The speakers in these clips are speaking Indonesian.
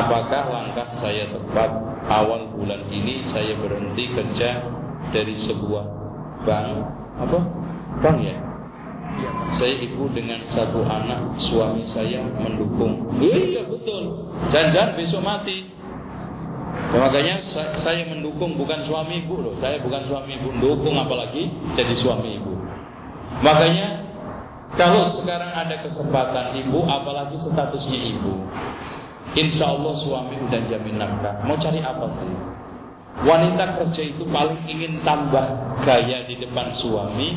apakah langkah saya tepat? Awal bulan ini saya berhenti kerja dari sebuah bank. Apa? Bank ya? Saya ibu dengan satu anak suami saya mendukung. Iya, iya betul. Jangan besok mati. Ya, makanya saya mendukung bukan suami ibu loh. Saya bukan suami ibu mendukung apalagi jadi suami ibu. Makanya kalau sekarang ada kesempatan ibu apalagi statusnya ibu Insya Allah suami udah jamin nafkah Mau cari apa sih? Wanita kerja itu paling ingin tambah gaya di depan suami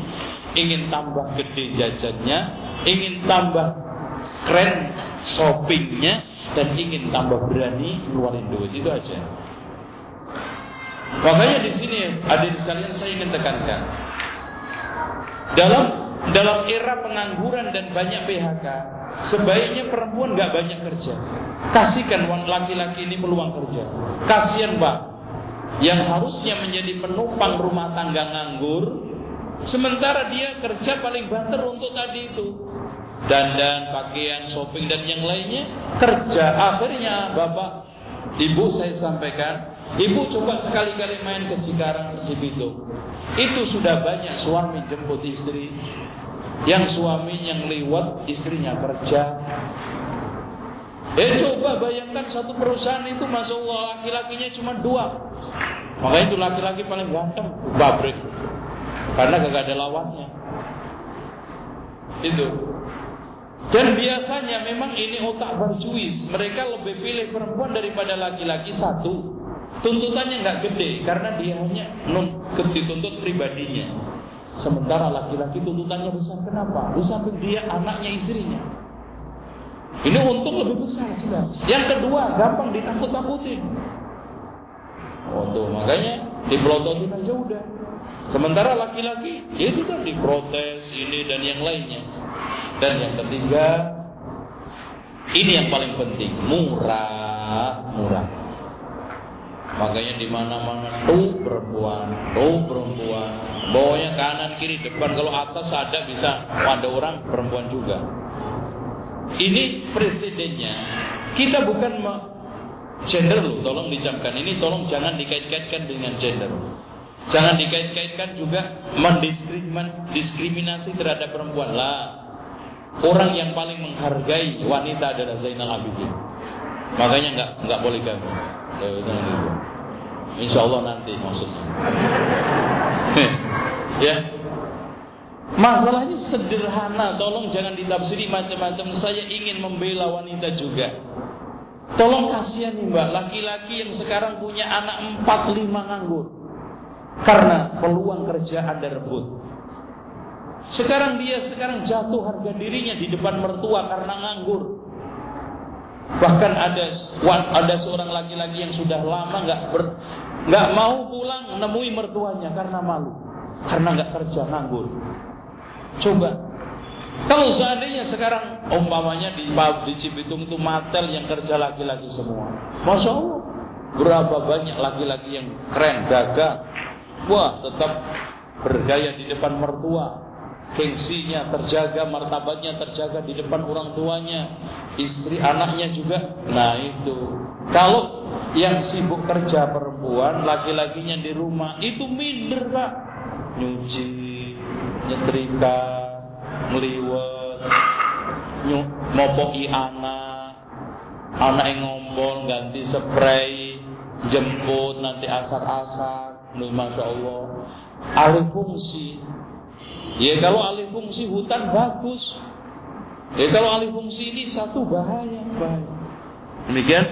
Ingin tambah gede jajannya Ingin tambah keren shoppingnya Dan ingin tambah berani ngeluarin duit. Itu aja. Makanya di sini adik sekalian saya ingin tekankan. Dalam dalam era pengangguran dan banyak PHK Sebaiknya perempuan nggak banyak kerja. Kasihkan laki-laki ini peluang kerja. Kasihan pak, yang harusnya menjadi penumpang rumah tangga nganggur, sementara dia kerja paling banter untuk tadi itu. Dandan, pakaian, shopping dan yang lainnya kerja. Akhirnya bapak, ibu saya sampaikan, ibu coba sekali-kali main ke Cikarang, ke Cibitung. Itu sudah banyak suami jemput istri, yang suaminya lewat istrinya kerja. Eh coba bayangkan satu perusahaan itu masuk Allah laki-lakinya cuma dua. Maka itu laki-laki paling ganteng pabrik. Karena gak ada lawannya. Itu. Dan biasanya memang ini otak berjuis. Mereka lebih pilih perempuan daripada laki-laki satu. Tuntutannya nggak gede karena dia hanya dituntut pribadinya. Sementara laki-laki tuntutannya besar. Kenapa? Di samping dia anaknya istrinya. Ini untung lebih besar jelas. Yang kedua, gampang ditakut-takutin. Oh tuh, makanya dipelototin aja udah. Sementara laki-laki, itu kan diprotes ini dan yang lainnya. Dan yang ketiga, ini yang paling penting, murah, murah. Makanya di mana-mana tuh perempuan, tuh perempuan. Bawahnya kanan kiri depan kalau atas ada bisa ada orang perempuan juga. Ini presidennya. Kita bukan gender loh, tolong dicamkan. Ini tolong jangan dikait-kaitkan dengan gender. Jangan dikait-kaitkan juga mendiskriminasi terhadap perempuan lah. Orang yang paling menghargai wanita adalah Zainal Abidin. Makanya nggak nggak boleh ganggu. Insya Allah nanti maksudnya. ya. Masalahnya sederhana, tolong jangan ditafsiri macam-macam. Saya ingin membela wanita juga. Tolong kasihan nih mbak, laki-laki yang sekarang punya anak empat lima nganggur. Karena peluang kerja ada rebut. Sekarang dia sekarang jatuh harga dirinya di depan mertua karena nganggur. Bahkan ada ada seorang laki-laki yang sudah lama nggak nggak mau pulang menemui mertuanya karena malu, karena nggak kerja nganggur. Coba kalau seandainya sekarang umpamanya di di Cibitung itu matel yang kerja laki-laki semua, masya Allah berapa banyak laki-laki yang keren, gagah, wah tetap bergaya di depan mertua, gengsinya terjaga, martabatnya terjaga di depan orang tuanya, istri anaknya juga. Nah itu. Kalau yang sibuk kerja perempuan, laki-lakinya di rumah, itu minder pak. Nyuci, nyetrika, ngeliwet, ngopoki anak, anak yang ngompol, ganti spray, jemput nanti asar-asar, masya Allah. Alih fungsi, Ya kalau alih fungsi hutan bagus. Ya kalau alih fungsi ini satu bahaya, bahaya. Demikian